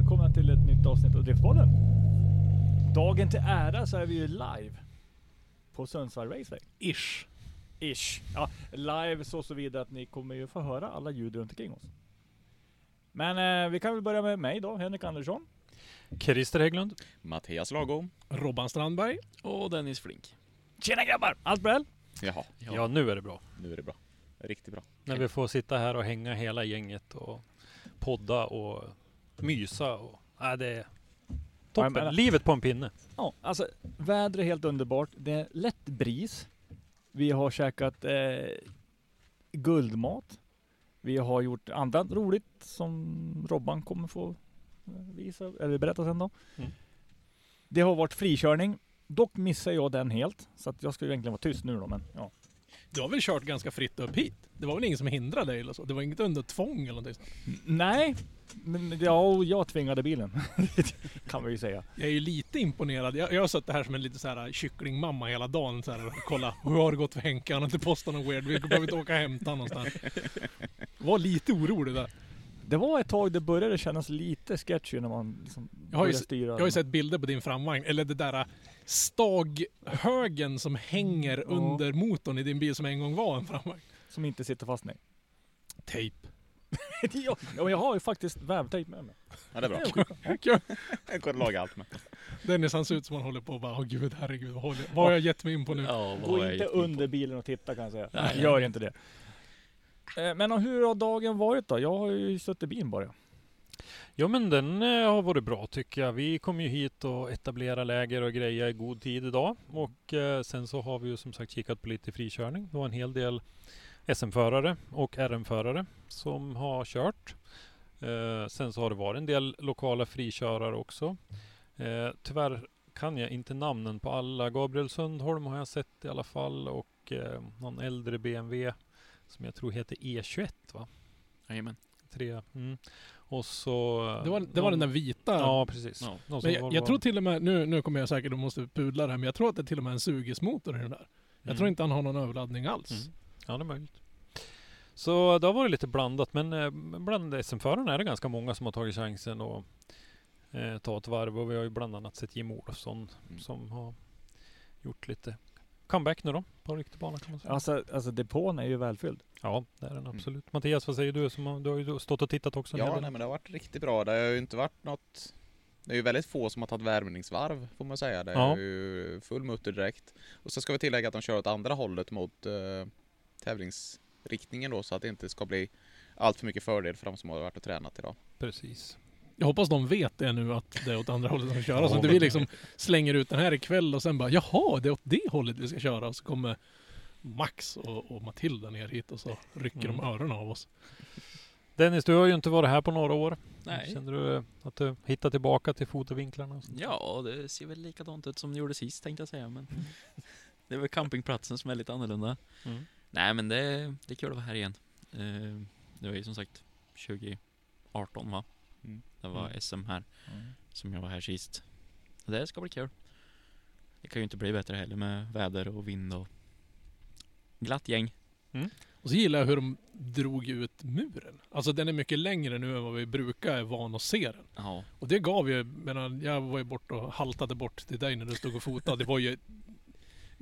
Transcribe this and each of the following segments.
Välkomna till ett nytt avsnitt av Driftpodden. Dagen till ära så är vi ju live. På Sundsvall Raceway. Ish. Ish. Ja, live så så vidare att ni kommer ju få höra alla ljud runt omkring oss. Men eh, vi kan väl börja med mig då, Henrik Andersson. Christer Hägglund. Mattias Lagom. Robban Strandberg. Och Dennis Flink. Tjena grabbar! Allt väl? Jaha, Ja. nu är det bra. nu är det bra. Riktigt bra. När vi får sitta här och hänga hela gänget och podda och mysa och... Nej, det är toppen. men- Livet på en pinne. Ja, alltså vädret är helt underbart. Det är lätt bris. Vi har käkat eh, guldmat. Vi har gjort annat roligt som Robban kommer få eh, visa, eller berätta sen då. Mm. Det har varit frikörning. Dock missar jag den helt. Så att jag ska ju egentligen vara tyst nu då, men ja. Du har väl kört ganska fritt upp hit? Det var väl ingen som hindrade dig eller så? Det var inget under tvång eller någonting? N- Nej, men ja, och jag tvingade bilen. kan man ju säga. Jag är ju lite imponerad. Jag, jag har suttit här som en lite så här kycklingmamma hela dagen så här, kolla hur har det gått för Henke? Han har inte postat någon weird. Vi behöver inte åka och hämta någonstans. Var lite orolig där. Det var ett tag det började kännas lite sketchy när man liksom Jag har ju styra. Jag har ju sett bilder på din framvagn, eller det där staghögen som hänger Ja. under motorn i din bil som en gång var en framvagn. Som inte sitter fast nej. Tejp. ja, men jag har ju faktiskt vävtejp med mig. Ja, det är bra. Kul. Jag kan laga allt med. Dennis han ser ut som han håller på och bara, åh gud herregud, vad, håller, vad har jag gett mig in på nu? Ja, Gå inte under bilen och titta kan jag säga. Gör inte det. Eh, Men hur har dagen varit då? Jag har ju suttit i bilen bara. Ja men den eh, har varit bra tycker jag. Vi kom ju hit och etablera läger och grejer i god tid idag. Och eh, sen så har vi ju som sagt kikat på lite frikörning. Det var en hel del SM-förare och RM-förare som har kört. Eh, sen så har det varit en del lokala frikörare också. Eh, tyvärr kan jag inte namnen på alla. Gabriel Sundholm har jag sett i alla fall och eh, någon äldre BMW som jag tror heter E21 va? Jajamän. Tre. Mm. Och så... Det var, det var den där vita. Ja, precis. Ja. Någon Men jag, jag var- tror till och med, nu, nu kommer jag säkert, du måste pudla det här, men jag tror att det är till och med en sugesmotor i den där. Jag Mm. tror inte han har någon överladdning alls. Mm. Ja, det är möjligt. Så det har varit lite blandat, men eh, bland SM-förarna är det ganska många som har tagit chansen och eh, ta ett varv. Och vi har ju bland annat sett Jim Olofsson Mm. som har gjort lite comeback nu då, på riktig bana kan man säga. Alltså, alltså depån är ju välfylld. Ja, det är den absolut. Mattias, vad säger du? Som, har- du har ju stått och tittat också. Ja, nej, men det har varit riktigt bra. Det har ju inte varit något... Det är ju väldigt få som har tagit värmningsvarv får man säga. Det är Ja. ju full mutter direkt. Och så ska vi tillägga att de kör åt andra hållet mot uh, tävlingsriktningen då så att det inte ska bli allt för mycket fördel för de som har varit och tränat idag. Precis. Jag hoppas de vet det nu att det är åt andra hållet de ska köra. så inte vi liksom slänger ut den här ikväll och sen bara jaha, det är åt det hållet vi ska köra. Och så kommer Max och, och Matilda ner hit och så rycker de Mm. öronen av oss. Dennis, du har ju inte varit här på några år. Nej. Känner du att du hittar tillbaka till fotovinklarna? och sånt? Ja, det ser väl likadant ut som det gjorde sist tänkte jag säga. Men det är väl campingplatsen som är lite annorlunda. Mm. Nej, men det, det är kul att vara här igen. Eh, Det var ju som sagt 2018 va? Mm. Det var Mm. SM här som jag var här sist. Det ska bli kul. Det kan ju inte bli bättre heller med väder och vind och glatt gäng. Och så gillar jag hur de drog ut muren. Alltså den är mycket längre nu än vad vi brukar är van att se den. Ja, Och det gav ju, medan jag var ju bort och haltade bort till dig när du stod och fotade. Det var ju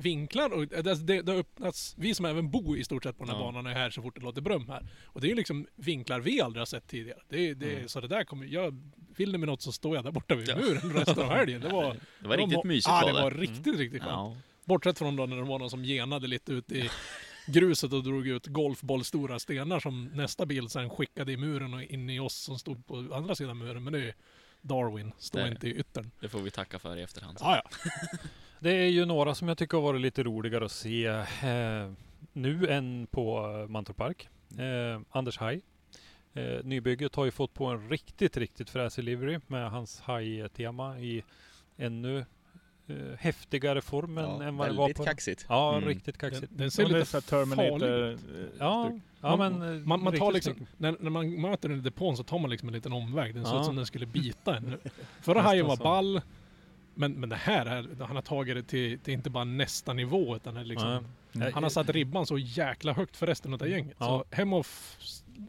vinklar och det, det, det har öppnats, vi som även bor i stort sett på den här Ja. banan är här så fort det låter brum här. Och det är ju liksom vinklar vi aldrig har sett tidigare. Det, det, Mm. Så det där kommer, jag, vill det med något så står jag där borta vid Ja. muren resten av helgen. Det var, det var riktigt må- mysigt Ja, var det var riktigt, riktigt skönt. Ja, Bortsett från då när det var någon som genade lite ut i gruset och drog ut golfbollstora stenar som nästa bil sen skickade i muren och in i oss som stod på andra sidan muren. Men det är Darwin, står inte i yttern. det får vi tacka för i efterhand. Ja, ja. Det är ju några som jag tycker har varit lite roligare att se eh, nu än på eh, Mantorp Park. Eh, Anders Haj. Eh, nybygget har ju fått på en riktigt, riktigt fräsig livery med hans haj-tema i ännu eh, häftigare form Ja, än vad det var på... kaxigt. Ja, Mm. riktigt kaxigt. Den, den ser lite så Terminator. eh, Ja, ja Man- men... eh, Man, man tar liksom, när, när man möter den i depån så tar man liksom en liten omväg. Den ser Ja. ut som den skulle bita en. Förra hajen var så. ball. Men, men det här, är, han har tagit det till, till inte bara nästa nivå utan är liksom, Nej. han har satt ribban så jäkla högt för resten av det gänget. Ja. Så hem och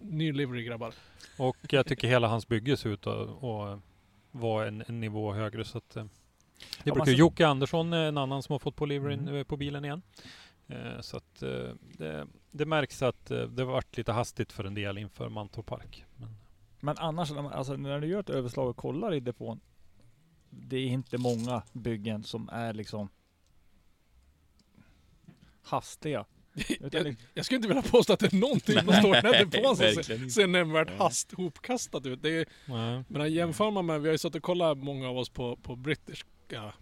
ny livery grabbar. Och jag tycker hela hans bygge ser ut att vara en, en nivå högre. Så att, eh, det Ja, brukar Jocke Andersson är en annan som har fått på liveryn Mm. eh, på bilen igen. Eh, Så att eh, det, det märks att eh, det varit lite hastigt för en del inför Mantorp Park. Men, Men annars, alltså, när du gör ett överslag och kollar i depån. Det är inte många byggen som är liksom hastiga. Jag, jag skulle inte vilja påstå att det är någonting som står här depån som ser, nämnvärt hast hopkastat ut. Det är, nej. men jämför man med, vi har ju suttit och kollat många av oss på, på brittiska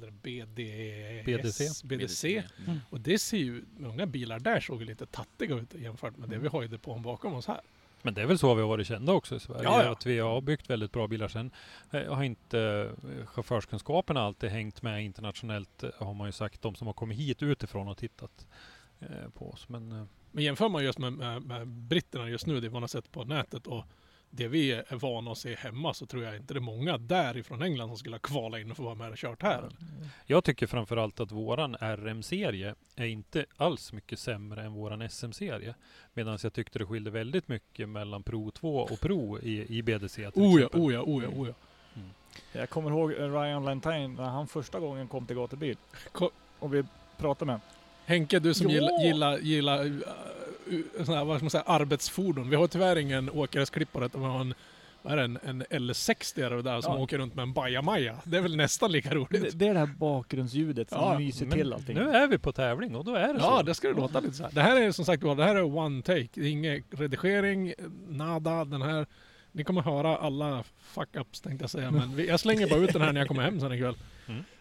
det, BDS, BDC. BDC. Mm. Och det ser ju, många bilar där såg ju lite tattiga ut jämfört med det vi har i depån bakom oss här. Men det är väl så vi har varit kända också i Sverige. Ja, ja. Att vi har byggt väldigt bra bilar. Sen eh, har inte eh, chaufförskunskaperna alltid hängt med internationellt eh, har man ju sagt. De som har kommit hit utifrån och tittat på oss. Men Men jämför man just med, med, med britterna just nu, det man har sett på nätet och det vi är vana att se hemma så tror jag inte det är många därifrån England som skulle ha kvalat in och få vara med och kört här. Jag tycker framförallt att våran RM-serie är inte alls mycket sämre än våran SM-serie. Medan jag tyckte det skilde väldigt mycket mellan Pro 2 och Pro i, i BDC till Oh ja, exempel. oh ja, oh ja, oh ja. Jag kommer ihåg Ryan Lantine när han första gången kom till gatubil. Ko- Och vi pratade med. Henke, du som Ja! gillar, gillar, gillar uh, såna här, vad ska man säga, arbetsfordon. Vi har tyvärr ingen åkaresklippare utan vi har en, vad är det, en, en L60 där, där som Ja. åker runt med en bajamaja. Det är väl nästan lika roligt. Det, det är det här bakgrundsljudet som Ja, myser till allting. Nu är vi på tävling och då är det Ja, så. det ska det låta lite så här. Det här är som sagt var, det här är one take. Det är ingen redigering, nada. Den här, ni kommer höra alla fuck-ups tänkte jag säga. Men vi, jag slänger bara ut den här när jag kommer hem sen ikväll.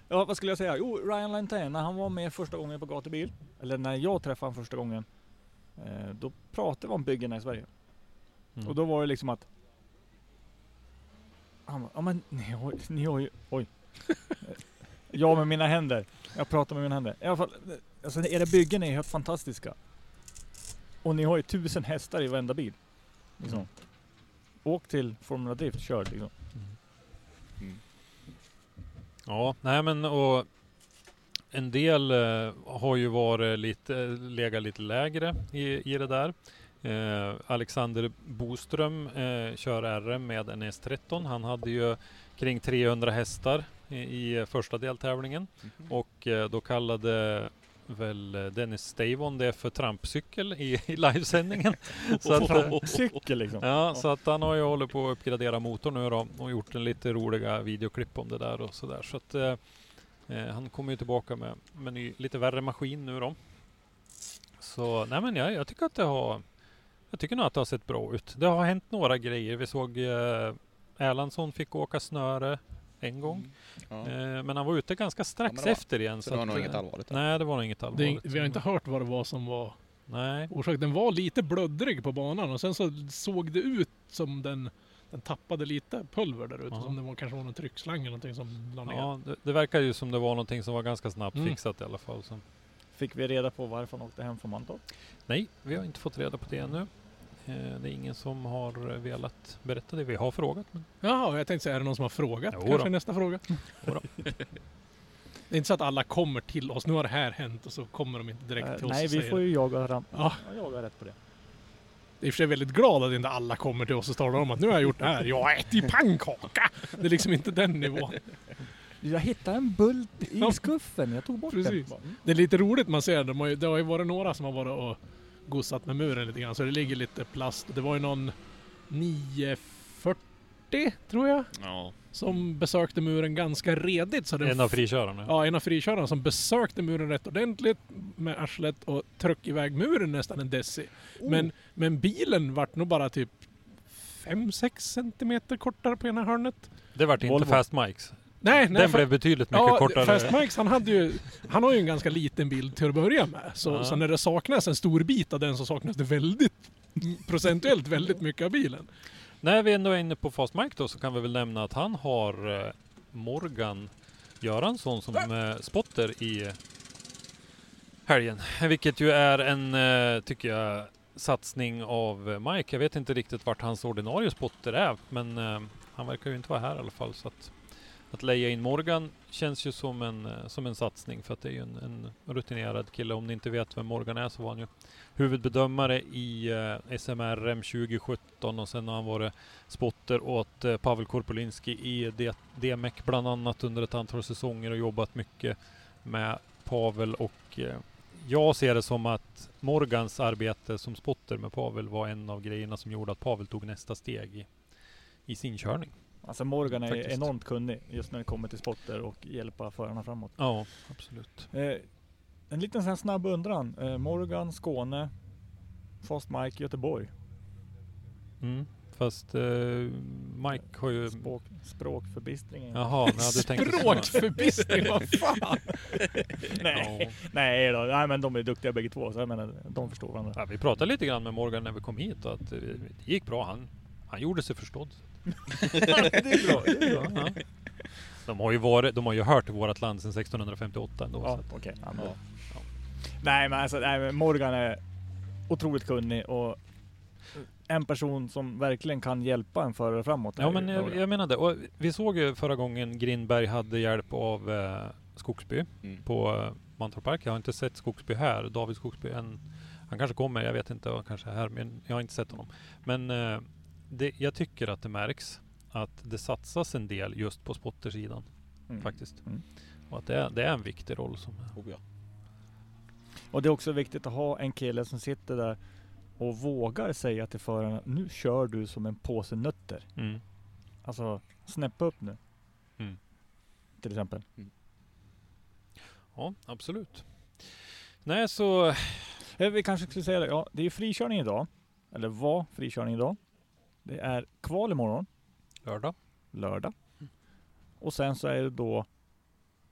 Ja, vad skulle jag säga? Jo, Ryan Lantine, när han var med första gången på gatubil, eller när jag träffade honom första gången, eh, då pratade vi om byggena i Sverige. Mm. Och då var det liksom att han bara, ja men ni har, ni har ju, oj. jag med mina händer. Jag pratar med mina händer. I alla fall, alltså era byggen är helt fantastiska. Och ni har ju tusen hästar i varenda bil. Liksom. Mm. Åk till Formula Drift, kör liksom. Mm. Ja, nej men och en del eh, har ju varit lite, legat lite lägre i, i det där. Eh, Alexander Boström eh, kör RM med en S13. Han hade ju kring 300 hästar i, i första deltävlingen Mhm. och eh, då kallade väl eh, Dennis Stavon det för trampcykel i, i livesändningen. så att, eh, Cykel liksom. Ja, så att han har ju hållit på att uppgradera motorn nu då och gjort en lite roliga videoklipp om det där och sådär. Så att eh, han kommer ju tillbaka med, med ny, lite värre maskin nu då. Så nej men jag, jag tycker att det har jag tycker nog att det har sett bra ut. Det har hänt några grejer. Vi såg eh, Erlandsson fick åka snöre en gång. Ja. Eh, men han var ute ganska strax Ja, det var- efter igen. Så det var nog eh, inget allvarligt. Nej, det var nog inget Det allvarligt. är, vi har inte hört vad det var som var Nej. orsaken. Den var lite blöddrig på banan och sen så såg det ut som den, den tappade lite pulver där ute. Ja. Som det var, kanske var någon tryckslang eller någonting som la ner. Ja, det, det verkar ju som det var någonting som var ganska snabbt Mm. fixat i alla fall. Så. Fick vi reda på varför han åkte hem från Mantorp? Nej, vi har inte fått reda på det ännu. Eh, Det är ingen som har velat berätta det. Vi har frågat. Men... Jaha, jag tänkte säga, är det någon som har frågat? Jo Kanske nästa fråga. Det är inte så att alla kommer till oss. Nu har det här hänt och så kommer de inte direkt Eh, till oss nej, vi säger får ju jaga ram. Ja. Jag jagar rätt på det. Det är i och för sig väldigt glad att inte alla kommer till oss och talar om att nu har jag gjort det här. Jag har ätit pannkaka! Det är liksom inte den nivån. Jag hittade en bult i skuffen, jag tog bort Precis. den. Det är lite roligt man ser. De har ju, det har ju varit några som har varit och gossat med muren lite grann. Så det ligger lite plast. Det var ju någon 940 tror jag. Ja. Som besökte muren ganska redigt. Så En av frikörarna. Ja, en av frikörarna som besökte muren rätt ordentligt med arslet och tryckte iväg muren nästan en deci. Men, men bilen vart nog bara typ 5-6 centimeter kortare på ena hörnet. Det vart inte Volvo. Fast Mikes. Nej, nej. Den för- blev betydligt mycket ja, kortare. Fast Mikes han hade ju, han har ju en ganska liten bil till att börja med. Så, Ja. så när det saknas en stor bit av den så saknas det väldigt procentuellt väldigt mycket av bilen. När vi ändå är inne på Fast Mike då så kan vi väl nämna att han har eh, Morgan Göransson som eh, spotter i helgen. Vilket ju är en, eh, tycker jag, satsning av Mike. Jag vet inte riktigt vart hans ordinarie spotter är men han verkar ju inte vara här i alla fall. Så att, att leja in Morgan känns ju som en, eh, som en satsning för att det är ju en, en rutinerad kille. Om ni inte vet vem Morgan är så var han ju huvudbedömare i eh, SMRM 2017 och sen har han varit spotter åt eh, Pavel Korpolinski i DMEC bland annat under ett antal säsonger och jobbat mycket med Pavel och eh, jag ser det som att Morgans arbete som spotter med Pavel var en av grejerna som gjorde att Pavel tog nästa steg i, i sin körning. Alltså Morgan är Faktiskt. enormt kunnig just när det kommer till spotter och hjälpa förarna framåt. Ja, absolut. Eh, en liten sån snabb undran. Eh, Morgan, Skåne, Fast Mike, Göteborg. Mm. Fast eh, Mike har ju... Språk, språkförbistringen. Jaha, nej, du tänkte. Språkförbistring, vad fan! Nej, Ja. nej då. Nej men de är duktiga bägge två så jag menar, de förstår varandra. Ja, vi pratade lite grann med Morgan när vi kom hit att eh, det gick bra. Han, han gjorde sig förstådd. Det är bra. Det är bra. Ja. De har ju varit, de har ju hört vårt land sedan 1658 ändå. Ja, så att, okej. Ja, men- Ja. Nej men alltså, nej, Morgan är otroligt kunnig och en person som verkligen kan hjälpa en förare framåt. ja men jag, jag menar det. Och vi såg ju förra gången Grindberg hade hjälp av eh, Skogsby Mm. på eh, Mantorp Park. Jag har inte sett Skogsby här, David Skogsby än. Han kanske kommer, jag vet inte, han kanske är här, men jag har inte sett honom. Men eh, det, jag tycker att det märks att det satsas en del just på spottersidan Mm. faktiskt. Mm. Och att det är, det är en viktig roll som Oh, ja. Och det är också viktigt att ha en kille som sitter där och vågar säga till föraren nu kör du som en påse nötter. mm. Alltså snäppa upp nu. Mm. Till exempel. Ja, absolut. Nej, så Eh, Vi kanske skulle säga det. Ja, det är frikörning idag. Eller var frikörning idag. Det är kval imorgon, lördag. lördag. Och sen så är det då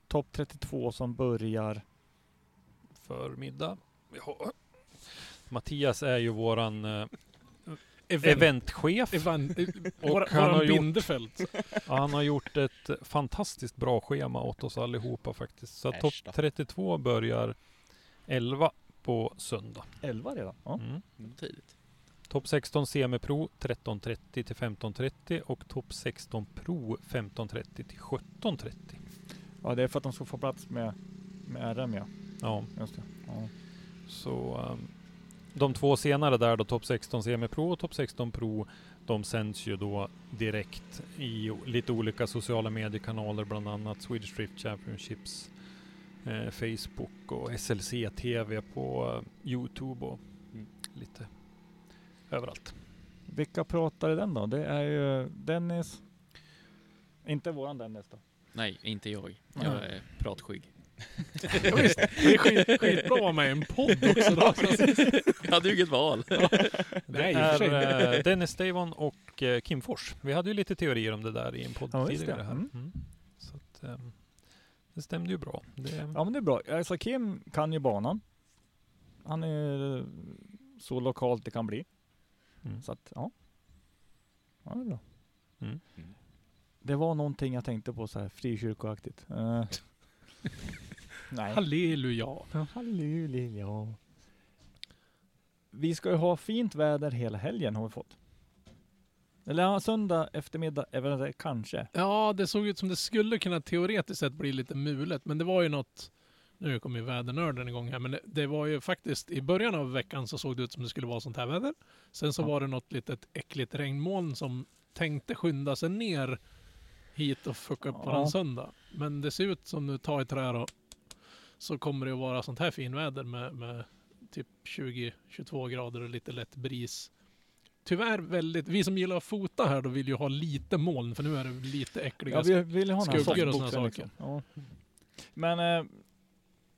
topp 32 som börjar. förmiddag. Har- Mattias är ju våran eh, Event. eventchef. Evan, Och våra, han har gjort-. Ja, Han har gjort ett fantastiskt bra schema åt oss allihopa faktiskt. Så topp Äsch då. 32 börjar 11 på söndag. 11 redan. Ja. Mm. Tidigt. Topp 16 semipro 13.30 till 15.30 och topp 16 pro 15.30 till 17.30. ja, det är för att de ska få plats med, med RM ja. Ja, Just det. Ja. så um, de två senare där då, topp 16 semipro och topp 16 pro, de sänds ju då direkt i lite olika sociala mediekanaler, bland annat Swedish Drift Championships, eh, Facebook och SLC TV på eh, Youtube och Mm. lite överallt. Vilka pratar i den då? Det är ju Dennis. Inte våran Dennis då. Nej, inte jag. Jag är pratskygg. Ja, visst, det är skit, skitbra att vara med i en podd också. Då. Jag hade ju inget val. Det för sig. är eh, Dennis Davon och eh, Kim Fors. Vi hade ju lite teorier om det där i en podd Ja, tidigare det. här. Mm. Mm. Så att, ehm, det stämde ju bra. Det, Ja men det är bra. Alltså Kim kan ju banan. Han är så lokalt det kan bli. Mm. Så att ja. Ja det är bra. Mm. Mm. Det var någonting jag tänkte på så här frikyrkoaktigt. Uh, nej. Halleluja. Halleluja. Vi ska ju ha fint väder hela helgen har vi fått. Eller ja, söndag eftermiddag, eventuellt kanske. Ja, det såg ut som det skulle kunna teoretiskt sett bli lite mulet, men det var ju något Nu kommer ju vädernörden igång här, men det, det var ju faktiskt i början av veckan så såg det ut som det skulle vara sånt här väder. Sen så var det något litet äckligt regnmoln som tänkte skynda sig ner hit och fucka upp Ja. våran söndag. Men det ser ut som nu, ta i trä då, så kommer det att vara sånt här finväder med, med typ 20-22 grader och lite lätt bris. Tyvärr väldigt, vi som gillar att fota här då vill ju ha lite moln för nu är det lite äckliga Ja, vi vill ha skuggor och softboxar såna liksom. Ja. Men eh,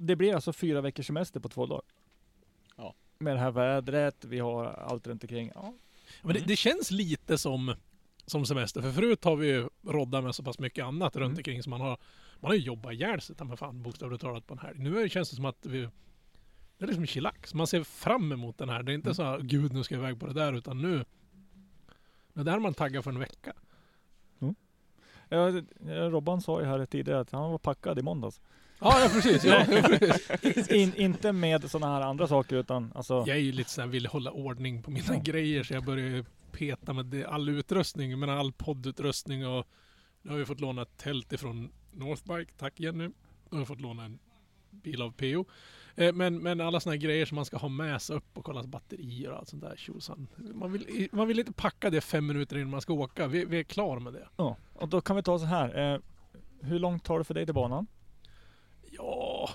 det blir alltså fyra veckors semester på två dagar. Ja. Med det här vädret, vi har allt runt omkring. Ja. Men det, det känns lite som, som semester. För förut har vi ju roddat med så pass mycket annat runt Mm. omkring så man har, man har ju jobbat ihjäl sig mig fan bokstavligt talat på en helg. Nu känns det som att vi det är liksom chillax. Man ser fram emot den här. Det är inte Mm. så här, gud nu ska jag iväg på det där utan nu det där är man taggad för en vecka. Ja, det- Robban sa ju här tidigare att han var packad i måndags. Ja, ja precis. Ja, precis. In, inte med sådana här andra saker utan alltså. Jag är ju lite såhär, vill hålla ordning på mina grejer så jag börjar ju peta med det, all utrustning, menar all poddutrustning och nu har vi fått låna ett tält ifrån Northbike, tack Jenny. Nu har vi fått låna en bil av PO. Eh, Men, men alla såna här grejer som man ska ha med sig upp och kolla batterier och allt sånt där tjosan. Man vill, man vill inte packa det fem minuter innan man ska åka. Vi, vi är klara med det. Ja, och då kan vi ta så här. Eh, hur långt tar det för dig till banan? Ja,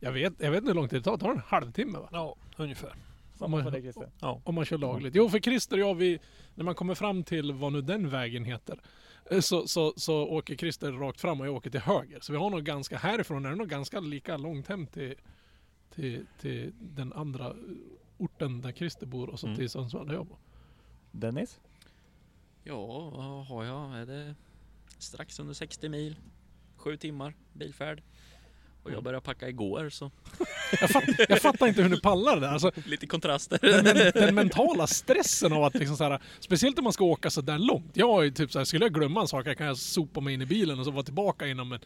jag vet, jag vet inte hur lång tid det tar. Det tar en halvtimme va? Ja, ungefär. Samma Men- för dig Christer. Om man kör lagligt. Jo, för Christer och jag, vi, när man kommer fram till vad nu den vägen heter, eh, så, så, så åker Christer rakt fram och jag åker till höger. Så vi har nog ganska, härifrån är det nog ganska lika långt hem till, till, till den andra orten där Christer bor och så Mm. till Sundsvall där jag bor. Dennis? Ja, vad har jag? Är det strax under 60 mil? Sju timmar bilfärd. Och jag började packa igår så Jag, fatt, jag fattar inte hur ni pallar det där. Alltså, lite kontraster. den, den mentala stressen av att liksom så här, speciellt om man ska åka så där långt. Jag är typ så här, skulle jag glömma en sak, jag kan jag sopa mig in i bilen och så vara tillbaka inom en,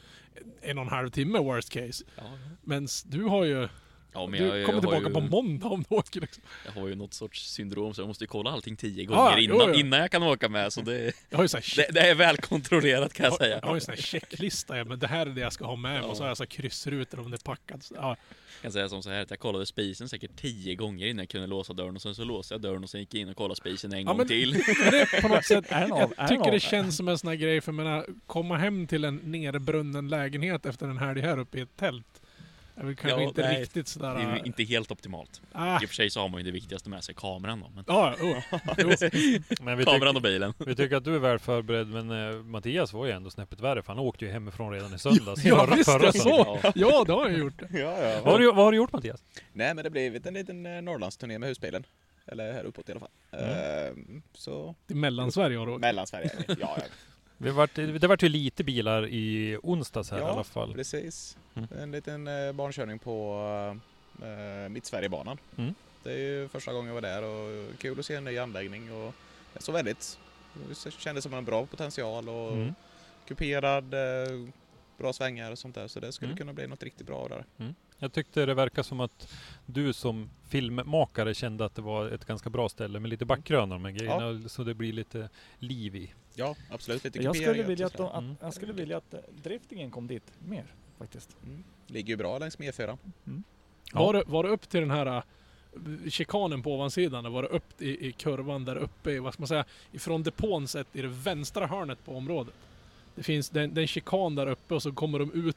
en och en halv timme worst case. Ja, Men du har ju, ja men du jag, kommer jag, tillbaka ju, på måndag om du åker liksom. jag har ju något sorts syndrom så jag måste ju kolla allting tio gånger jo, innan, jo. innan jag kan åka med. Så det, Jag har ju så här, det, det är väl kontrollerat kan jag jag, säga. jag har ju en sån här checklista, ja, men det här är det jag ska ha med mig. Ja. Och så har jag så här kryssrutor om det är packat. Så, Ja, Jag kan säga som så här att jag kollade spisen säkert tio gånger innan jag kunde låsa dörren och sen så låste jag dörren och sen gick jag in och kollade spisen en Ja, gång men- till. det på något sätt, jag tycker det känns som en sån här grej för jag menar, komma hem till en nerbrunnen lägenhet efter en helg här uppe i ett tält. Är väl kanske Ja, inte nej. riktigt sådär... Det är ju inte helt optimalt. Ah, I och för sig så har man ju det viktigaste med sig, kameran då. Men ja, oh. Men vi, kameran tyck, och bilen. vi tycker att du är väl förberedd, men eh, Mattias var ju ändå snäppet värre, för han åkte ju hemifrån redan i söndags. Ja, visst, jag söndagen. så. Ja, det har jag gjort. Ja, ja. Vad har, du, vad har du gjort Mattias? Nej men det blev en liten eh, Norrlandsturné med husbilen. Eller här uppåt i alla fall. Ehm, så Till Mellansverige har du åkt. Mellansverige. Ja, ja, Det vart, det vart ju lite bilar i onsdags här Ja, i alla fall. precis. Mm. En liten eh, barnkörning på eh, Mittsverigebanan. Mm. Det är ju första gången jag var där och kul att se en ny anläggning. Och det så väldigt, det kändes som en bra potential och Mm. kuperad, eh, bra svängar och sånt där. Så det skulle Mm. kunna bli något riktigt bra där. Jag tyckte det verkar som att du som filmmakare kände att det var ett ganska bra ställe med lite bakgrund och de här grejerna, så det blir lite liv i. Ja, absolut. Lite Jag skulle, vilja att, de, att, Mm. jag skulle vilja att eh, driftingen kom dit mer faktiskt. Mm. Ligger ju bra längs med E4. Ja. Var, det, var det upp till den här äh, chikanen på ovansidan? Eller var det upp i, i kurvan där uppe i, vad ska man säga, ifrån depån sett i det vänstra hörnet på området? Det finns den, den chikan där uppe och så kommer de ut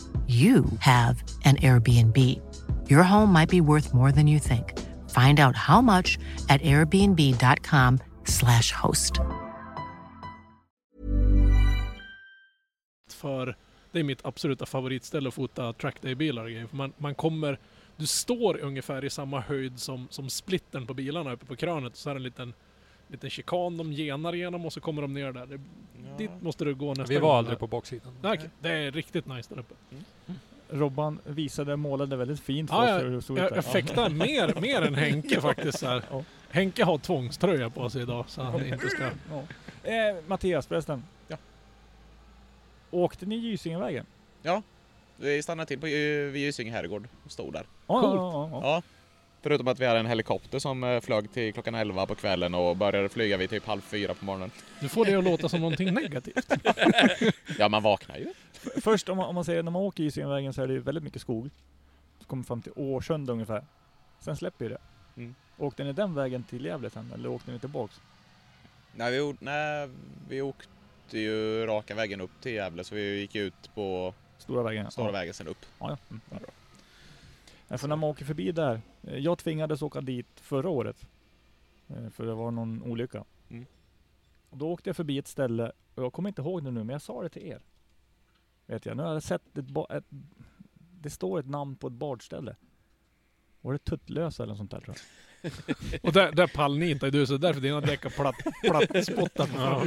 you have an Airbnb. Your home might be worth more than you think. Find out how much at airbnb.com/slash host. För det är mitt absoluta favoritställe att fota trackday-bilar och grejer. Man, man kommer, du står ungefär i samma höjd som, som splittern på bilarna uppe på krönet. Så är det en liten, liten chikan de genar igenom och så kommer de ner där. Det, Dit måste du gå nästa Vi var aldrig på baksidan. Nej, okej. Det är riktigt nice där uppe. Robban visade, målade väldigt fint för Ja, oss. jag, hur det såg ut jag, jag fäktar mer, mer än Henke faktiskt. Så här. Ja. Henke har tvångströja på sig idag så han inte ska... Ja. Eh, Mattias förresten. Ja. Åkte ni Gysingevägen? Vi stannade till på, vid Gysinge herrgård och stod där. Ja, Coolt. ja, ja, ja. Förutom att vi hade en helikopter som eh, flög till klockan 11 på kvällen och började flyga vid typ halv fyra på morgonen. Du får det att låta som någonting negativt. Ja, man vaknar ju. Först om man, om man säger när man åker Gysingevägen så är det ju väldigt mycket skog. Så kommer fram till Årsunda ungefär. Sen släpper ju det. Mm. Åkte ni den vägen till Gävle sen eller åkte ni tillbaks? Nej, vi, nej, vi åkte ju raka vägen upp till Gävle så vi gick ut på Stora vägen? stora ja. vägen sen upp. Ja, ja. Mm. Ja, för när man åker förbi där. eh, Jag tvingades åka dit förra året. eh, För det var någon olycka. Mm. Och då åkte jag förbi ett ställe, och jag kommer inte ihåg det nu, men jag sa det till er. Vet jag, nu har jag sett ett, ett det står ett namn på ett badställe. Var det Tuttlösa eller något sånt där tror jag? Och där, där pallnitar du så därför dina däck har platt, plattspottat på Ja.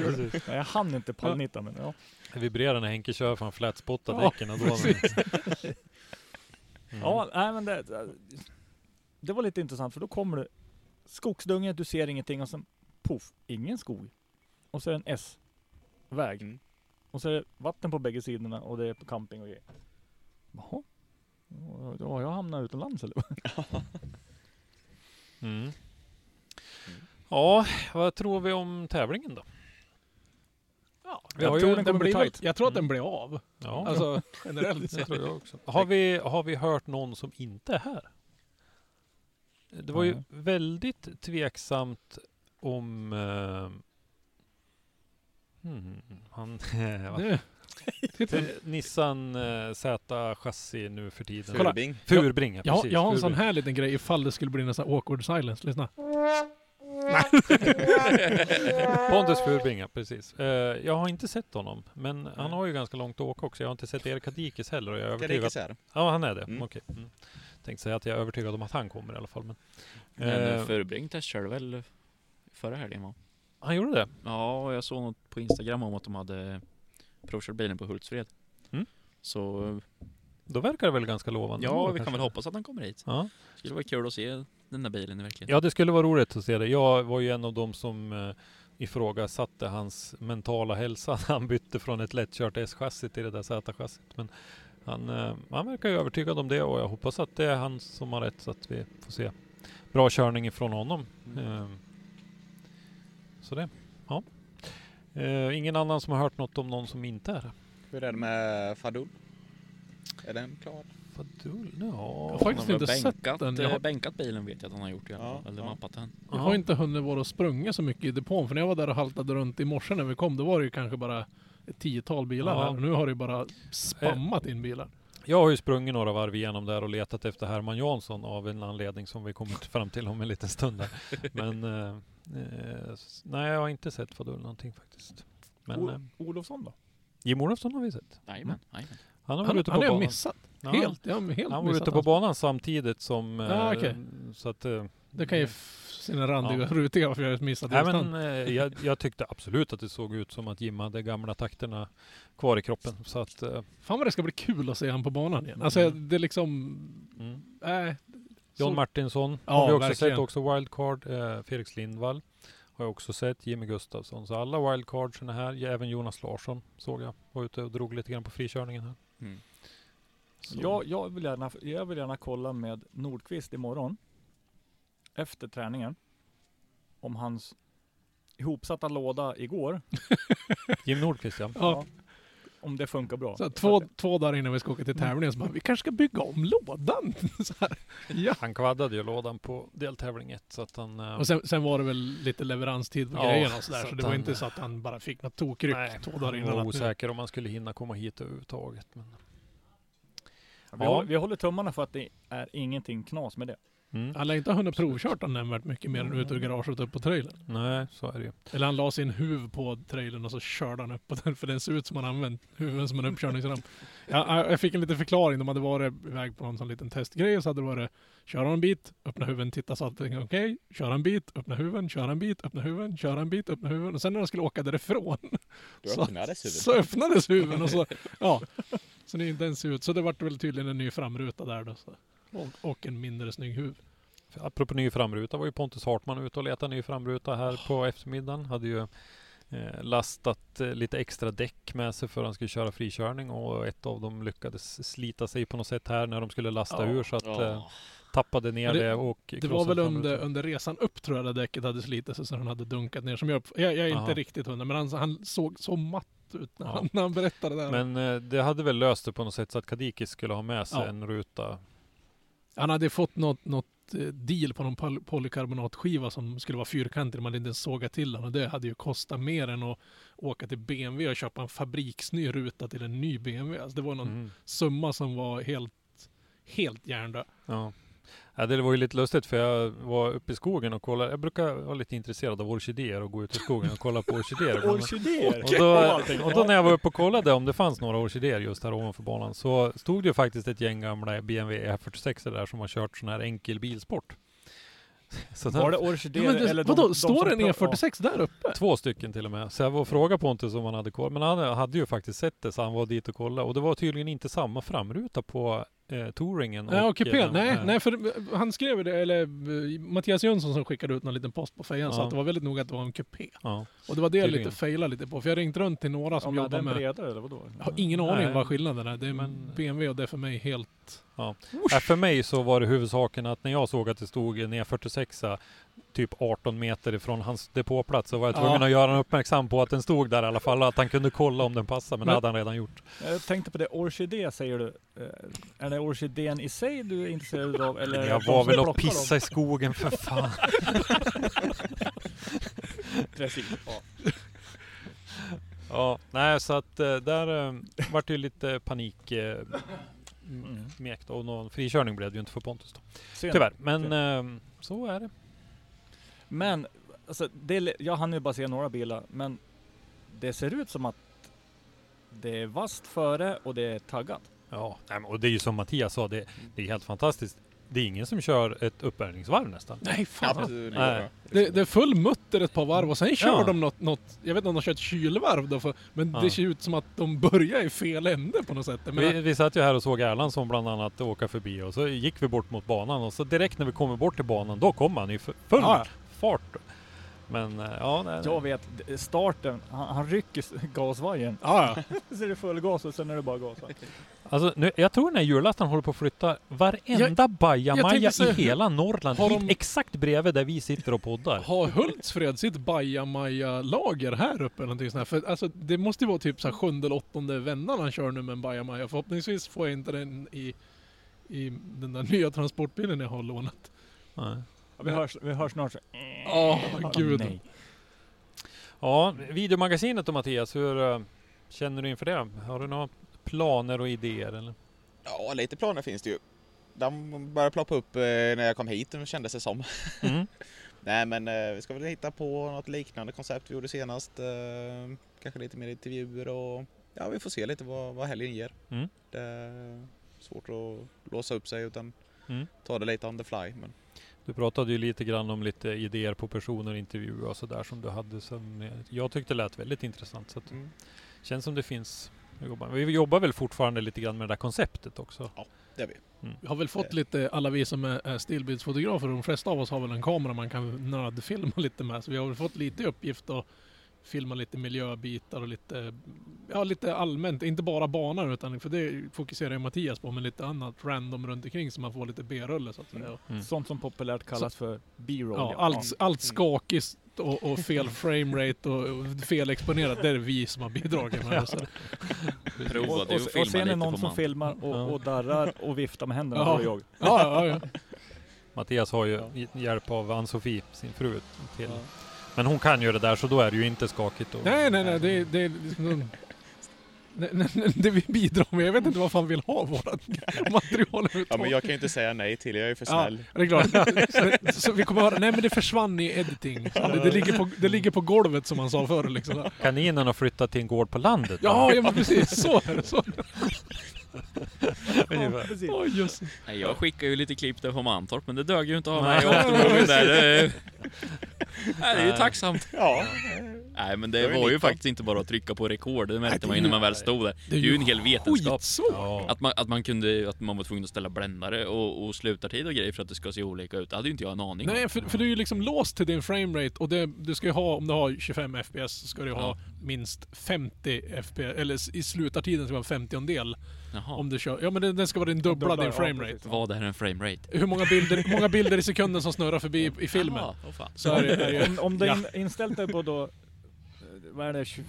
Nej, jag hann inte pallnitta men ja. Det vibrerar när Henke kör för han flatspottar Ja, däcken. Mm. Ja, nej men det, det var lite intressant för då kommer du skogsdunge, du ser ingenting och sen poff, ingen skog. Och så är det en S-väg. Mm. Och så är det vatten på bägge sidorna och det är på camping och grejer. Jaha. Ja, har jag hamnat utomlands eller? Mm. Ja, vad tror vi om tävlingen då? Jag ju- tror den kommer bli. Jag tror att den Mm. blir av. Ja, Alltså generellt sett. tror jag också. Har vi, har vi hört någon som inte är här? Det var ju väldigt tveksamt om... Eh, hmm, han... Nissan eh, Z-chassi nu för tiden. Kolla. Furbing. Furbring, ja, Jag, precis. jag har en sån Furbring. här liten grej ifall det skulle bli en sån här awkward silence. Lyssna. Pontus Furbring, ja, precis. Eh, jag har inte sett honom, men han har ju ganska långt att åka också. Jag har inte sett Erik Hadikis heller och jag är övertygad... Är. Ja, han är det. Mm. Okej. Mm. Tänkte säga att jag är övertygad om att han kommer i alla fall. Men, Men eh, Furbring testkörde väl förra helgen va? han gjorde det? Ja, jag såg något på Instagram om att de hade provkört bilen på Hultsfred. Mm. Så Då verkar det väl ganska lovande. ja, vi kan kanske. väl hoppas att han kommer hit. Ja. Det skulle vara kul att se den där bilen i verkligheten. ja, det skulle vara roligt att se det. Jag var ju en av dem som eh, ifrågasatte hans mentala hälsa när han bytte från ett lättkört S-chassi till det där Z-chassit. Men han, eh, han verkar ju övertygad om det och jag hoppas att det är han som har rätt så att vi får se bra körning ifrån honom. Eh, så det, ja. Eh, ingen annan som har hört något om någon som inte är? Hur är det med Fadul? Är den klar? Fadul? Ja. Jag har Han faktiskt har inte sett bänkat, den. eh, Jag har, bänkat bilen vet jag att han har gjort i alla Ja, fall. Eller ja. mappat den. jag har inte hunnit vara och sprungit så mycket i depån. För när jag var där och haltade runt i morse när vi kom, då var det ju kanske bara ett tiotal bilar Ja. här. Nu har det ju bara spammat in bilar. Jag har ju sprungit några varv igenom där och letat efter Herman Jansson av en anledning som vi kommer fram till om en liten stund. Där. Men eh, eh, nej, jag har inte sett Fadul någonting faktiskt. Men O- eh, Olofsson då? Jim Olofsson har vi sett. Jajamän. Han har Han, varit ute han på har jag banan. missat. Ja, Helt. Har helt Han var ute på hans- banan samtidigt som... eh, Ja, okej. Så att... eh, Det kan ju sina randiga Ja. rutiga varför jag har missat Nej, men, eh, jag, jag tyckte absolut att det såg ut som att Jim hade gamla takterna kvar i kroppen. Så att... eh, Fan vad det ska bli kul att se han på banan igen. Alltså Mm. det är liksom... mm. Äh, John så- Martinsson Ja, har vi också verkligen. sett, också wildcard. Eh, Felix Lindvall har jag också sett. Jimmy Gustafsson. Så alla wildcards är här. Ja, Även Jonas Larsson såg jag. Var ute och drog lite grann på frikörningen här. Mm. Jag, jag, vill gärna, jag vill gärna kolla med Nordqvist imorgon. Efter träningen. Om hans ihopsatta låda igår. Jim Nordqvist ja. Ja. Om det funkar bra. Så två, två dagar innan vi ska åka till tävlingen så bara, vi kanske ska bygga om lådan. så här. Ja. Han kvaddade ju lådan på deltävling 1 så att han... eh, Och sen, sen var det väl lite leveranstid på Ja, grejerna och sådär. så Så, det var han- inte så att han bara fick något tokryck Nej, två dagar han innan. var att nu- osäker om han skulle hinna komma hit överhuvudtaget. Men... Vi, håller, vi håller tummarna för att det är ingenting knas med det. Mm. Han lär inte ha hunnit provkört den nämnvärt mycket mer än ut ur garaget upp på trailern. Nej, så är det ju. Eller han la sin huv på trailern och så körde han upp på den, för den ser ut som han använt huven som en uppkörningsramp. Ja, jag fick en liten förklaring, de hade varit iväg på någon sån liten testgrej och så hade det varit köra en bit, öppna huven, titta så allting är okej, köra en bit, öppna huven, köra en bit, öppna huven, köra en bit, öppna huven och sen när de skulle åka därifrån så, öppnades huvudet. så öppnades huven och så, ja. Så det inte ens ut. Så det vart väl tydligen en ny framruta där då. Så. Och, och en mindre snygg huv. Apropå ny framruta var ju Pontus Hartman ute och letade ny framruta här på eftermiddagen. Hade ju eh, lastat eh, lite extra däck med sig för att han skulle köra frikörning och ett av dem lyckades slita sig på något sätt här när de skulle lasta Ja. ur så att eh, tappade ner det- det, och Det var väl under, under resan upp tror jag det däcket hade slitit sig så den hade dunkat ner. Som jag, jag, jag är inte Aha. riktigt hundra men han, han såg så matt ut när, Ja. han, när han berättade det där. Men eh, det hade väl löst det på något sätt så att Kadikis skulle ha med sig Ja. en ruta. Han hade fått något, något eh, deal på någon poly- polykarbonatskiva som skulle vara fyrkantig. Man hade inte ens sågat till den och det hade ju kostat mer än att åka till BMW och köpa en fabriksny ruta till en ny BMW. Alltså det var någon Mm. summa som var helt, helt hjärndöd. Ja. Ja, det var ju lite lustigt för jag var uppe i skogen och kollade. Jag brukar vara lite intresserad av orkidéer och gå ut i skogen och kolla på orkidéer. Orkidéer! Och då, och då när jag var uppe och kollade om det fanns några orkidéer just här ovanför banan så stod det ju faktiskt ett gäng gamla BMW E46 där som har kört sån här enkel bilsport. Så Var det Ja, orkidéer men det, eller vadå, de, de står en pra- E46 där uppe? Två stycken till och med. Så jag var och frågade Pontus om han hade koll. Men han hade ju faktiskt sett det så han var dit och kollade. Och det var tydligen inte samma framruta på eh, touringen. Nej, och kupén. eh, Nej, eh, nej, för han skrev det, eller eh, Mattias Jönsson som skickade ut någon liten post på fejan sa Ja. att det var väldigt noga att det var en kupé. Ja. Och det var det jag lite failade lite på. För jag ringt runt till några Ja, som men jobbar den med... bredare eller vadå? Jag har ingen aning Nej. vad skillnaden är. Det är Men- BMW och det är för mig helt... Ja. Nej, för mig så var det huvudsaken att när jag såg att det stod en E46 typ 18 meter ifrån hans depåplats så var jag Ja. tvungen att göra honom uppmärksam på att den stod där i alla fall och att han kunde kolla om den passade. Men, Men- det hade han redan gjort. Jag tänkte på det, orkidé säger du. Eh, Är det orkidén i sig du är intresserad av? Eller jag var väl och plockar dem? pissa i skogen för fan. Precis. Ja. Ja, nej så att eh, där eh, vart det ju lite panik eh, Mm. mek då. och någon frikörning blev det ju inte för Pontus då. Synd. Tyvärr, men eh, så är det. Men, alltså, det, jag hann ju bara se några bilar, men det ser ut som att det är vasst före och det är taggat. Ja, och det är ju som Mattias sa, det, det är helt fantastiskt. Det är ingen som kör ett uppvärmningsvarv nästan. Nej, fan. Ja, det, Nej. Det, det är full mutter ett par varv och sen kör Ja. de något, något, jag vet inte om de kör ett kylvarv då, för, men Ja. det ser ut som att de börjar i fel ände på något sätt. Vi, vi satt ju här och såg Erlandsson bland annat åka förbi och så gick vi bort mot banan och så direkt när vi kommer bort till banan då kom han i full Ja. fart. Men eh, ja, nej, Jag vet, starten, han, han rycker gasvajern. ja, ja. Så är det full gas och sen är det bara gasa. Alltså, nu, jag tror den här hjullastaren håller på att flytta varenda jag bajamaja i hela Norrland har hit de- exakt bredvid där vi sitter och poddar. Har Hultsfred sitt bajamaja-lager här uppe eller någonting sånt här? För alltså, det måste ju vara typ så här sjunde eller åttonde vändan han kör nu med en bajamaja. Förhoppningsvis får jag inte den i, i den där nya transportbilen jag har lånat. Nej. Ja, vi, hörs, vi hörs snart. Åh, gud. Nej. Ja, videomagasinet då Mattias, hur eh, känner du inför det? Har du några planer och idéer eller? Ja, lite planer finns det ju. De började ploppa upp eh, när jag kom hit, kändes det som. Mm. Nej men eh, vi ska väl hitta på något liknande koncept vi gjorde senast. Eh, kanske lite mer intervjuer och ja, vi får se lite vad, vad helgen ger. Mm. Det är svårt att låsa upp sig utan Mm. ta det lite on the fly. Men Du pratade ju lite grann om lite idéer på personer, intervjuer och sådär som du hade som jag tyckte lät väldigt intressant. Så mm. känns som det finns. Vi jobbar väl fortfarande lite grann med det där konceptet också. det är vi. Vi har väl fått lite, alla vi som är, stillbildsfotografer, de flesta av oss har väl en kamera man kan nödfilma lite med. Så vi har väl fått lite uppgift att filma lite miljöbitar och lite, ja lite allmänt, inte bara banan utan för det fokuserar ju Mattias på, men lite annat random runt omkring så man får lite B-rulle så att säga. Mm. Sånt som populärt kallas för B-roll. Ja, allt, allt skakigt och, och fel framerate och, och felexponerat, det är vi som har bidragit med det. Så. Och, och, och filma ser ni någon som man. filmar och, och darrar och viftar med händerna, Ja. då är jag. Ja, ja, ja. Mattias har ju hjälp av Ann-Sofie, sin fru, till. Ja. Men hon kan ju det där så då är det ju inte skakigt. Och, Nej, nej, nej, det, det är liksom... Det vi bidrar med, jag vet inte vad fan vill ha vårat material Ja, men jag kan ju inte säga nej till, jag är för Ja, snäll. det är klart. Så, vi kommer höra, nej men det försvann i editing. Det, det, ligger på, det ligger på golvet som man sa förr liksom. Kaninen har flyttat till en gård på landet. Ja, ja men precis. Så är det. Så Ungefär. Oj, just. Nej, jag skickar ju lite klipp där på Mantorp, men det dög ju inte av Nej. mig. Jag åkte moven där. Det, Nej, det är ju tacksamt. Ja. Nej, men det det var ju faktiskt inte bara att trycka på rekord. Det Nej, märkte det man ju när man väl stod där. Det är ju en hel vetenskap. Ja. Att man, att man kunde, att man var tvungen att ställa bländare och, och slutartid och grejer för att det ska se olika ut. Det hade ju inte jag en aning om. Nej, för, för du är ju liksom låst till din framerate och det, du ska ju ha, om du har 25 FPS så ska du ha Ja. Minst 50 FPS, eller i slutartiden ska vara 50 del Jaha. om du kör. Ja men den, den ska vara din dubbla, Dubbla, din ja, framerate. precis. Vad är en framerate? Hur många bilder, hur många bilder i sekunden som snurrar förbi i, i filmen. Jaha, åh fan. Så är det, är det. Om, om du Ja. in, inställt dig på då, eh, vad är det, 20,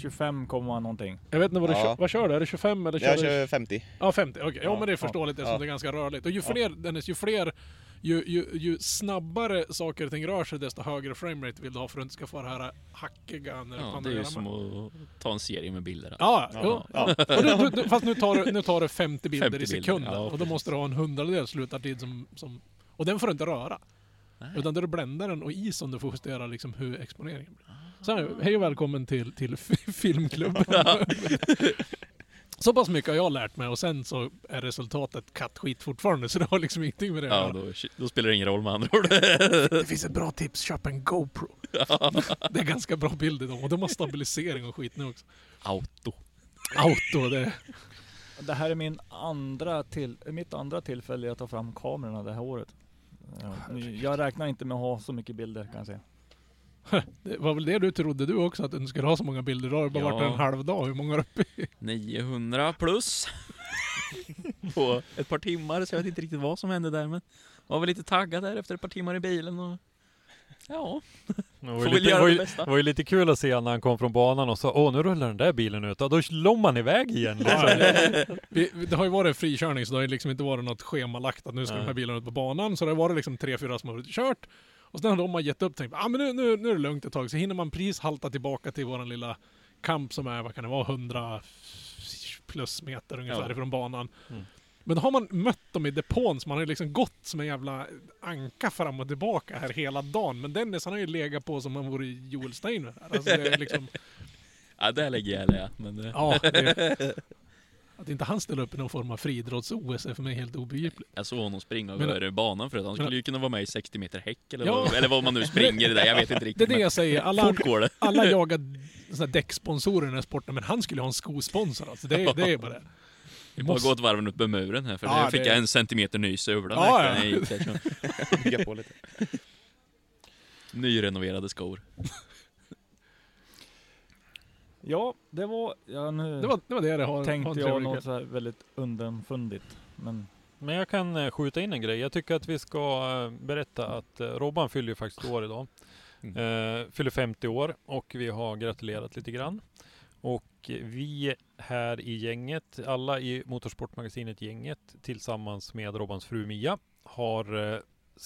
25, komma någonting. Jag vet inte vad du Ja. kör, vad kör du? Är det 25 eller kör Jag du... kör 50. Ja 50, okej. Ja Ja, men det är ja, förståeligt eftersom ja. det är ganska rörligt. Och ju Ja. fler, Dennis, ju fler ju, ju, ju snabbare saker och ting rör sig desto högre framerate vill du ha för att du inte ska få det här hackiga när Ja, det är ju som att ta en serie med bilder. Ja, Ja. Ja. Och du, du, du, fast nu tar, du, nu tar du 50 bilder 50 i bilder, sekunden. ja, och då måste du ha en hundradels slutartid som, som... Och den får du inte röra. Nej. Utan det är bländaren och i som du får justera liksom hur exponeringen blir. Så här, hej och välkommen till, till filmklubben. Så pass mycket har jag lärt mig och sen så är resultatet kattskit fortfarande så det har liksom ingenting med det Ja, då, då spelar det ingen roll med andra ord. Det finns ett bra tips, köp en GoPro. Det är ganska bra bild i dem och de har stabilisering och skit nu också. Auto. Auto, det... Det här är min andra till, mitt andra tillfälle att ta fram kamerorna det här året. Ja, Jag räknar inte med att ha så mycket bilder kan jag säga. Det var väl det du trodde du också, att du skulle ha så många bilder. Då har det bara Ja. varit en halv dag. Hur många har du uppe i? 900 plus. På ett par timmar, så jag vet inte riktigt vad som hände där men var väl lite taggad där efter ett par timmar i bilen och ja, Det var, lite, göra var, ju, det var ju lite kul att se när han kom från banan och sa åh nu rullar den där bilen ut. Och då lom man iväg igen. Liksom. Vi, det har ju varit en frikörning så det har ju liksom inte varit något schemalagt att nu ska Nej. de här bilarna ut på banan. Så det har varit liksom tre, fyra som har kört. Och sen har de har gett upp tänkt ah, men nu, nu, nu är det lugnt ett tag. Så hinner man precis halta tillbaka till våran lilla kamp som är, vad kan det vara, 100 plus meter ungefär Ja. ifrån banan. Mm. Men då har man mött dem i depån så man har ju liksom gått som en jävla anka fram och tillbaka här hela dagen. Men Dennis han har ju legat på som om han vore Joel Steiner. Alltså det är liksom, Ja, där lägger jag det men ja, det, att inte han ställer upp i någon form av friidrotts-OS är för mig helt obegripligt. jag såg honom springa Men- över banan förut. Han Men- skulle ju kunna vara med i 60 meter häck eller, Ja. vad, eller vad man nu springer i där, jag vet inte Det är riktigt. det men jag säger. Alla, det. alla jagar såna däcksponsorer i den här sporten, men han skulle ha en skosponsor alltså. Det, är- det är bara det. Vi bara Måste- gå ett varv upp med muren här för Ja, nu fick det- jag en centimeter ny sula. Ja, ja. jag gick där, så. Bygga på lite. Nyrenoverade skor. Ja, det var, ja nu Det var det, var det jag har. har tänkte en jag något så här väldigt undanfundigt. Men Men jag kan eh, skjuta in en grej. Jag tycker att vi ska eh, berätta att eh, Robban fyller ju faktiskt år idag. Mm. Eh, fyller 50 år och vi har gratulerat lite grann. Och vi här i gänget, alla i Motorsportmagasinet gänget tillsammans med Robbans fru Mia har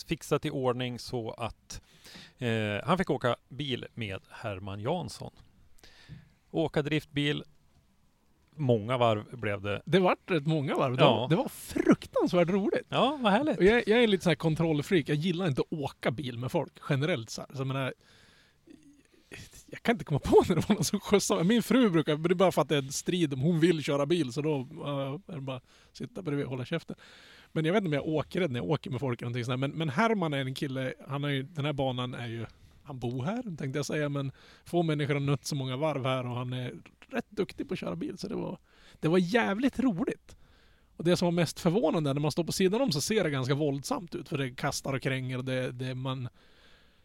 fixat i ordning så att eh, han fick åka bil med Herman Jansson. Åka driftbil. Många varv blev det. Det vart rätt många varv. Det, Ja. var, det var fruktansvärt roligt. Ja, vad härligt. Och jag, jag är lite så här kontrollfreak. Jag gillar inte att åka bil med folk generellt. Så här. Så jag, menar, jag kan inte komma på när det var någon som skjutsade Min fru brukar, det är bara för att det är en strid om hon vill köra bil så då är det bara att sitta bredvid och hålla käften. Men jag vet inte om jag är åkrädd när jag åker med folk eller någonting sånt. Men, men Herman är en kille, han är ju, den här banan är ju, han bor här tänkte jag säga, men få människor har nött så många varv här och han är rätt duktig på att köra bil. Så det var, det var jävligt roligt. Och det som var mest förvånande när man står på sidan om så ser det ganska våldsamt ut. För det kastar och kränger och det, det man...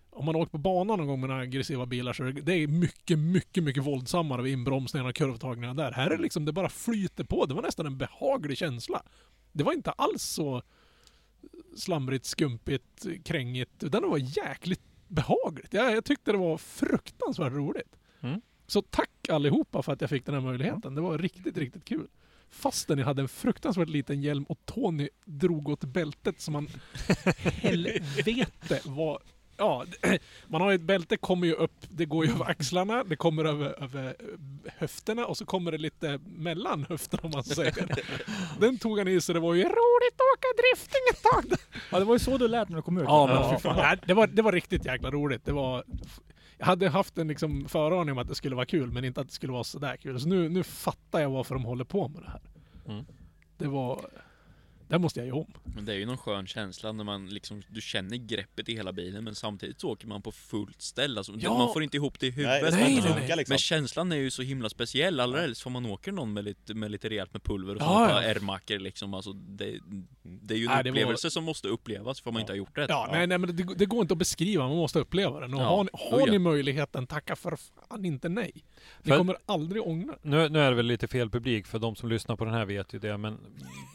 Om man åker på banan någon gång med några aggressiva bilar så är det, det är mycket, mycket, mycket våldsammare vid inbromsningarna och kurvtagningarna där. Här är det liksom, det bara flyter på. Det var nästan en behaglig känsla. Det var inte alls så slamrigt, skumpigt, krängigt. Utan det var jäkligt behagligt. Jag, jag tyckte det var fruktansvärt roligt. Mm. Så tack allihopa för att jag fick den här möjligheten. Det var riktigt, riktigt kul. Fastän jag hade en fruktansvärt liten hjälm och Tony drog åt bältet som man helvete vad ja, man har ju ett bälte, kommer ju upp, det går ju över axlarna, det kommer över, över eh, höfterna och så kommer det lite mellan höfterna om man säger. Den tog han i så det var ju roligt att åka drifting ett tag. Ja, det var ju så du lät när du kom ut. Ja, men fy fan. Det, var, det var riktigt jäkla roligt. Det var, jag hade haft en liksom föraning om att det skulle vara kul, men inte att det skulle vara sådär kul. Så nu, nu fattar jag varför de håller på med det här. Mm. Det var... Det måste jag ju om. Men det är ju någon skön känsla när man liksom, du känner greppet i hela bilen men samtidigt så åker man på fullt ställ. Alltså, Ja. Man får inte ihop det i Nej, huvudet. det Nej, nej, funka liksom. Men känslan är ju så himla speciell, allra helst om man åker någon med lite, med lite rejält med pulver och Ja, sånt ja. på R-mackor liksom. Alltså, det, det är ju en Nej, det var- upplevelse som måste upplevas för man inte har gjort det. Ja, nej, nej men det, det går inte att beskriva, man måste uppleva den. Och Ja. har ni, har Oh, ja. ni möjligheten, tacka för fan inte nej. Ni För- kommer aldrig ångra Nu, nu är det väl lite fel publik, för de som lyssnar på den här vet ju det, men...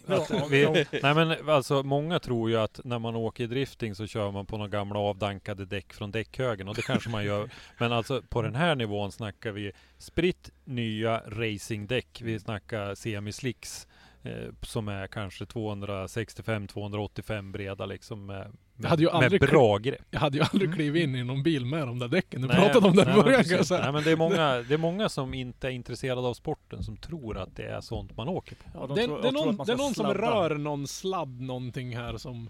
Ja, Att ja, vi, ja. nej men alltså, många tror ju att när man åker drifting så kör man på några gamla avdankade däck från däckhögen, och det kanske man gör. Men alltså på den här nivån snackar vi spritt nya racingdäck. Vi snackar semislicks. Eh, som är kanske 265-285 breda liksom med, Jag hade ju med, med aldrig bra grepp. Jag hade ju aldrig klivit in i någon bil med de där däcken. Du. Nej, pratade om det i början kan jag säga. Nej, men det är, många, det är många som inte är intresserade av sporten som tror att det är sånt man åker på. Ja, de det, tror- det är någon, det är någon som rör någon sladd någonting här som...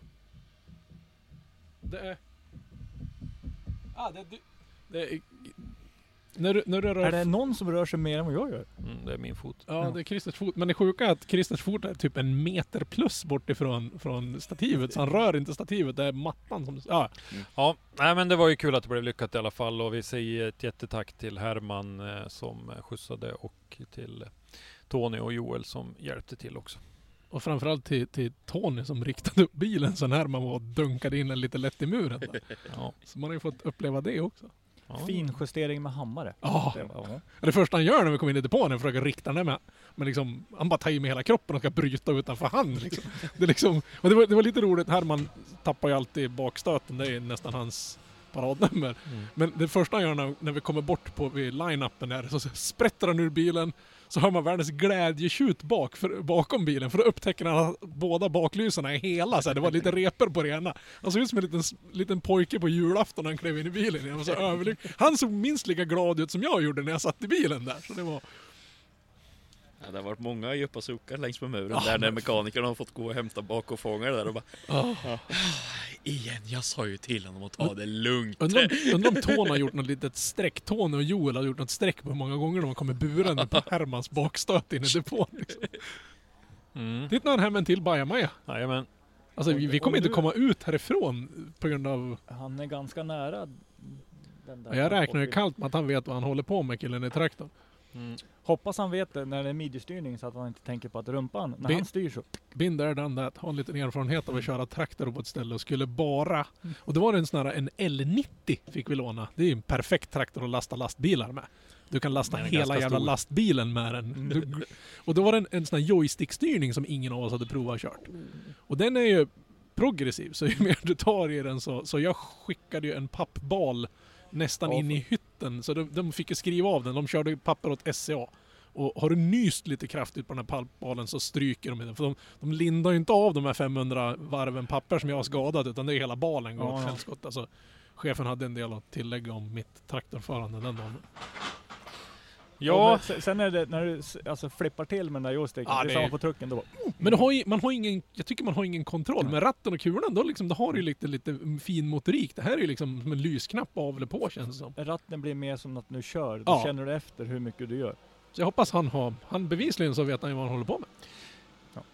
Det är... Ah, det, det, det är... När du, när du rör... Är det någon som rör sig mer än vad jag gör? Mm, det är min fot. Ja, det är Christers fot. Men det sjuka är att Christers fot är typ en meter plus bort ifrån från stativet. Så han rör inte stativet, det är mattan som... Ja, Ja, nej men det var ju kul att det blev lyckat i alla fall och vi säger ett jättetack till Herman eh, som skjutsade och till Tony och Joel som hjälpte till också. och framförallt till, till Tony som riktade upp bilen så när man var och dunkade in den lite lätt i muren. Där. Ja, Så man har ju fått uppleva det också. Ja. Fin justering med hammare. Ja. Det var- ja. Det första han gör när vi kommer in i depån är att försöka rikta den med. Men liksom, han bara tar i med hela kroppen och ska bryta utanför hand. Liksom. Det, är liksom, och det, var, det var lite roligt, Herman tappar ju alltid bakstöten, det är nästan hans paradnummer. Mm. Men det första han gör när, när vi kommer bort på vid line-upen där, så sprätter han ur bilen, så hör man världens glädjetjut bak, för, bakom bilen, för då upptäcker han att båda baklyserna är hela, så här, det var lite repor på det ena. Han såg ut som en liten, liten pojke på julafton när han klev in i bilen. Jag var så överlycklig. Han såg minst lika glad ut som jag gjorde när jag satt i bilen där. Så det var... Ja, det har varit många djupa suckar längs med muren där när mekanikerna har fått gå och hämta bak och fånga det där och bara "Ah, Igen, jag sa ju till honom att ta det lugnt. Undrar om, undrar om Tony har gjort något litet streck. Tony och Joel har gjort något streck på hur många gånger de har kommit burande på Hermans bakstöt in i depån. Liksom. Mm. Titta nu har han hem en till bajamaja. Jajamän. Alltså vi, vi kommer inte komma ut härifrån på grund av... Han är ganska nära den där. Ja, jag räknar ju kallt med att han vet vad han håller på med killen i traktorn. Mm. Hoppas han vet det när det är midjestyrning så att han inte tänker på att rumpan, när Bin- han styr så. Been there, done that. Har en liten erfarenhet av att köra traktor på ett ställe och skulle bara... Och det var en sån här, en L90 fick vi låna. Det är ju en perfekt traktor att lasta lastbilar med. Du kan lasta hela jävla stor. lastbilen med den. Du, och då var det en, en sån här joystickstyrning som ingen av oss hade provat och kört. Och den är ju progressiv, så ju mer du tar i den så... Så jag skickade ju en pappbal nästan Ja, in i hytten. Så de, de fick ju skriva av den. De körde papper åt SCA. Och har du nyst lite kraftigt på den här pappbalen så stryker de den. För de, de lindar ju inte av de här 500 varven papper som jag har skadat utan det är hela balen går åt ja. Alltså, chefen hade en del att tillägga om mitt traktorförande den dagen. Ja, men se- sen är det när du alltså, flippar till med den där joysticken, Ja, det är samma på trucken då. Men du har ju, man har ingen, jag tycker man har ingen kontroll. Med ratten och kulan då, liksom, då har du ju lite, lite fin motorik. Det här är ju liksom som en lysknapp av eller på känns det som. Ratten blir mer som att du kör, då Ja. känner du efter hur mycket du gör. Så jag hoppas han har, han bevisligen så vet han ju vad han håller på med.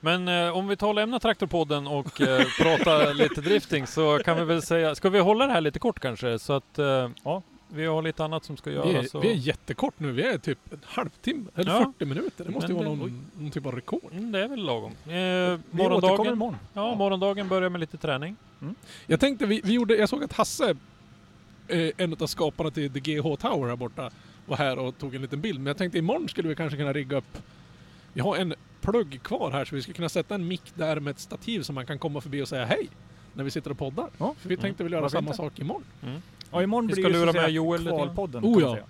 men eh, om vi tar och lämnar Traktorpodden och eh, pratar lite drifting så kan vi väl säga, ska vi hålla det här lite kort kanske? Så att eh, Ja. Vi har lite annat som ska Vi göras. är, och- vi är jättekort nu, vi är typ en halvtimme, eller Ja. 40 minuter. Det måste ju vara det- någon, någon typ av rekord. Mm, det är väl lagom. Eh, Vi morgondagen, imorgon. ja, morgondagen börjar med lite träning. Jag tänkte, vi, vi gjorde, jag såg att Hasse, eh, en av skaparna till The GH Tower här borta, var här och tog en liten bild. Men jag tänkte imorgon skulle vi kanske kunna rigga upp, vi har en plugg kvar här så vi skulle kunna sätta en mick där med ett stativ som man kan komma förbi och säga hej. När vi sitter och poddar. Ja. För vi tänkte väl göra Varför samma inte? sak imorgon. Ja, imorgon Vi ska ju lura så att med säga Joel lite grann. kvalpodden. Oh, man ja. säga.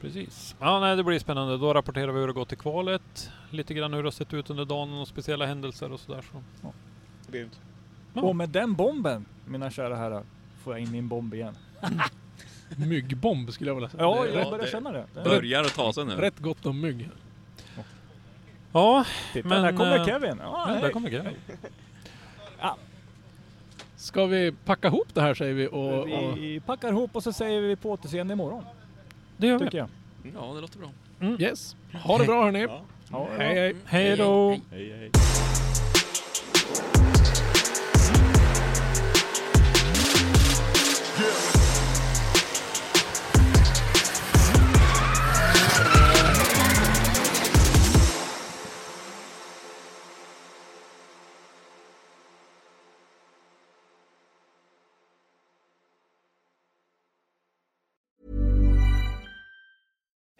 Precis. Ja, nej, det blir spännande. Då rapporterar vi hur det gått i kvalet. Lite grann hur det har sett ut under dagen och speciella händelser och sådär. Så. Grymt. Ja. Och med den bomben, mina kära herrar, får jag in min bomb igen. Myggbomb skulle jag vilja säga. Ja, Det jag börjar det- känna det. det. Börjar att ta sig nu. rätt gott om mygg. Ja, Titta, men, där kommer eh, Kevin. Ja, ja, hej. där kommer Kevin. Ska vi packa ihop det här säger vi och... och Vi packar ihop och så säger vi på återseende imorgon. Det gör vi. Tycker jag. Ja, det låter bra. yes. Ha det bra hörni. Ja, Hej hej. Hej då!